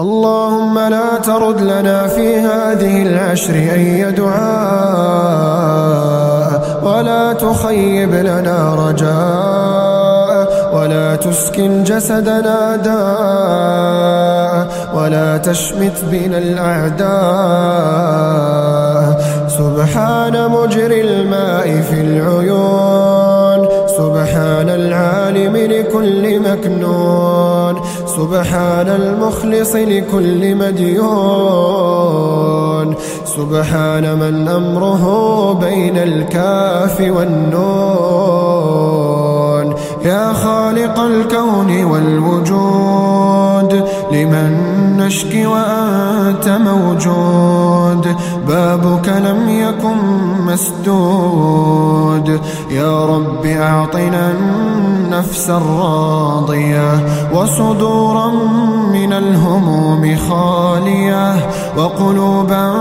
اللهم لا ترد لنا في هذه العشر أي دعاء ولا تخيب لنا رجاء ولا تسكن جسدنا داء ولا تشمت بنا الأعداء. سبحان مجري الماء في العيون سبحان العالم لكل مكنون. سبحان المخلص لكل مديون. سبحان من أمره بين الكاف والنون. يا خالق الكون والوجود لمن نشكي وأنت موجود. بابك لم يكن مسدود. يا رب أعطنا النفس الراضية وصدورا من الهموم خالية وقلوبا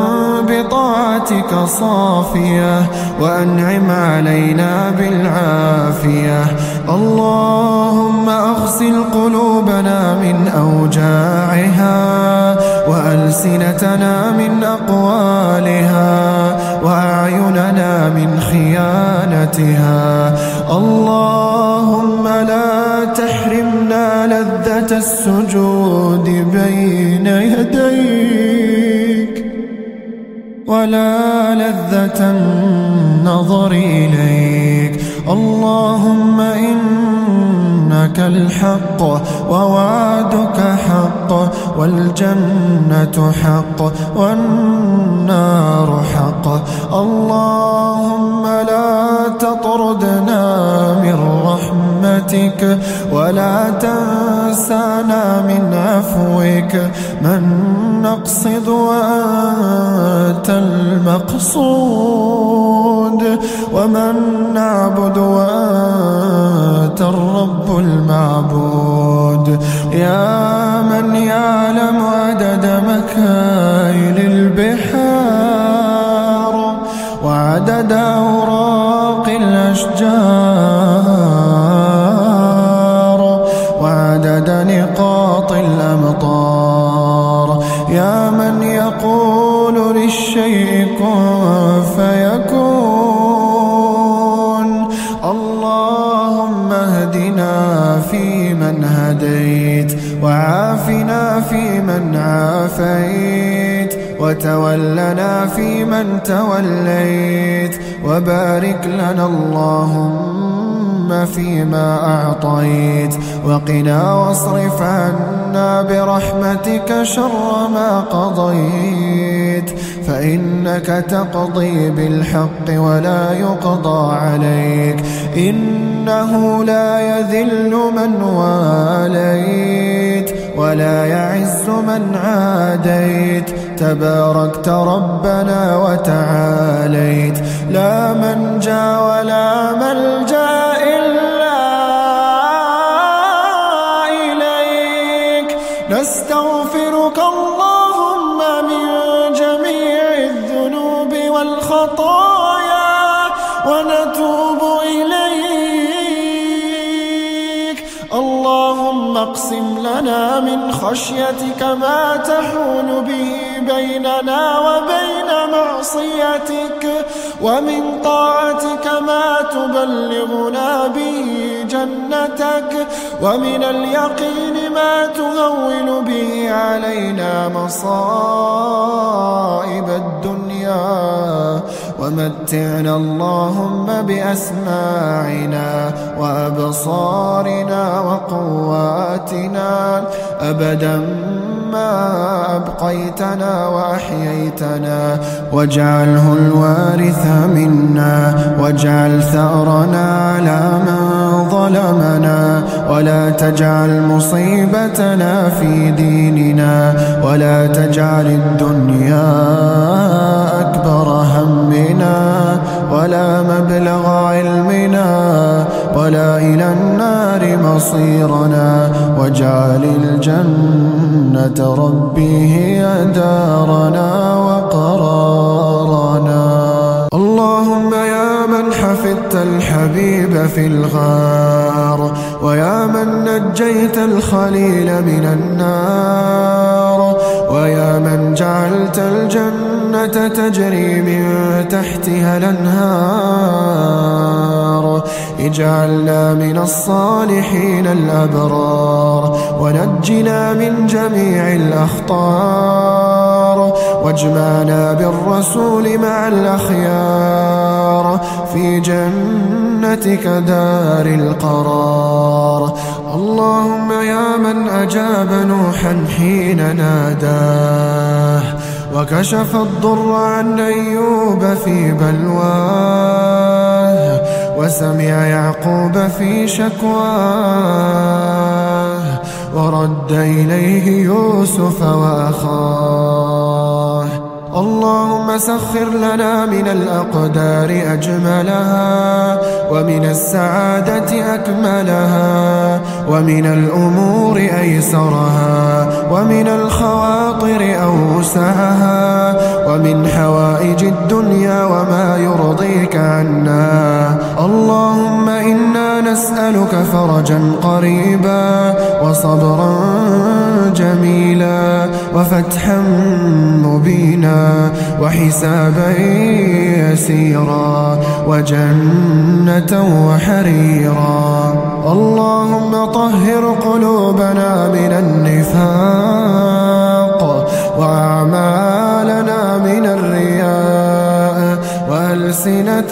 بطاعتك صافية وأنعم علينا بالعافية. اللهم أغسل قلوبنا من أوجاعها وألسنتنا من أقوالها وأعيننا من خيانتها. اللهم لا تحرمنا لذة السجود بين يديك ولا لذة النظر إليك. اللهم إنك الحق ووعدك حق والجنة حق والنار حق. اللهم لا تطردنا من رحمتك ولا تنسانا من عفوك. من نقصد وأنت المقصود. ومن نعبد وأنت الرب المعبود. يا من يعلم عدد مكاين البحار وعدد أوراق الأشجار وعدد نقاط الأمطار. يا من يقول للشيء كن وتولنا فيمن توليت وبارك لنا اللهم فيما أعطيت وقنا واصرف عنا برحمتك شر ما قضيت فإنك تقضي بالحق ولا يقضى عليك إنه لا يذل من واليت ولا يعز من عاديت تباركت ربنا وتعاليت. لا منجا ولا اقسم لنا من خشيتك ما تحول به بيننا وبين معصيتك ومن طاعتك ما تبلغنا به جنتك ومن اليقين ما تهون به علينا مصائب الدنيا. ومتعنا اللهم بأسماعنا وأبصارنا وقواتنا أبدا ما أبقيتنا وأحييتنا. واجعله الوارث منا. واجعل ثأرنا على من ظلمنا. ولا تجعل مصيبتنا في ديننا. ولا تجعل الدنيا أكبر همنا. ولا مبلغ علمنا. ولا إلى النار مصيرنا واجعل الجنة ربي هي دارنا وقرارنا. اللهم يا من حفظت الحبيب في الغار ويا من نجيت الخليل من النار وجعلت الجنة تجري من تحتها الأنهار. اجعلنا من الصالحين الأبرار. ونجنا من جميع الأخطار. واجمعنا بالرسول مع الأخيار. في جنتك دار القرار. اللهم يا من أجاب نوحا حين ناداه. وكشف الضر عن أيوب في بلواه وسمع يعقوب في شكواه ورد إليه يوسف وأخاه. اللهم سخر لنا من الأقدار أجملها ومن السعادة أكملها ومن الأمور أيسرها ومن الخواطر أوسعها ومن حوائج الدنيا وما يرضيك عنا. اللهم إنا نسألك فرجا قريبا وصبرا جميلا وفتحا مبينا وحسابا يسيرا وجنة وحريرا. اللهم طهر قلوبنا من النفاق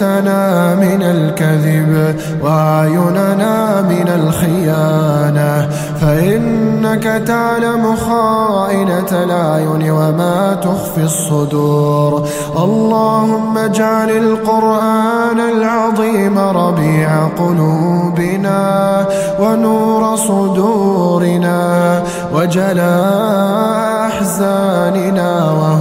وألسنتنا من الكذب وأعيننا من الخيانة. فإنك تعلم خائنة الأعين وما تخفي الصدور. اللهم اجعل القرآن العظيم ربيع قلوبنا ونور صدورنا وجلاء أحزاننا وهمومنا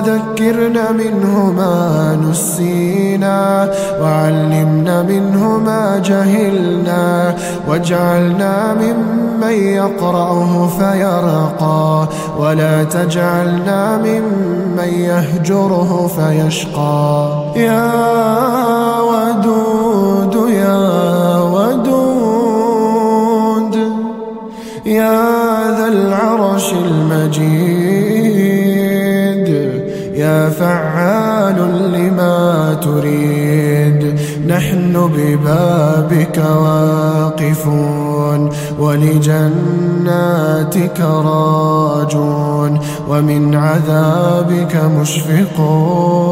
اللهم ذكرنا منه ما نسينا وعلمنا منه ما جهلنا واجعلنا ممن يقرأه فيرقى ولا تجعلنا ممن يهجره فيشقى. يا ودود يا ودود يا ذا العرش المجيد. فعال لما تريد. نحن ببابك واقفون. ولجناتك راجون ومن عذابك مشفقون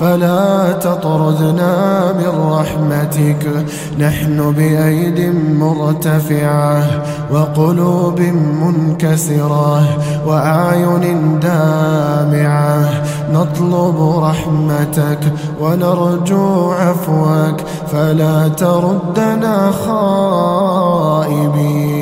فلا تطردنا من رحمتك نحن بأيد مرتفعة وقلوب منكسرة وأعين دامعة نطلب رحمتك ونرجو عفوك فلا تردنا خائبين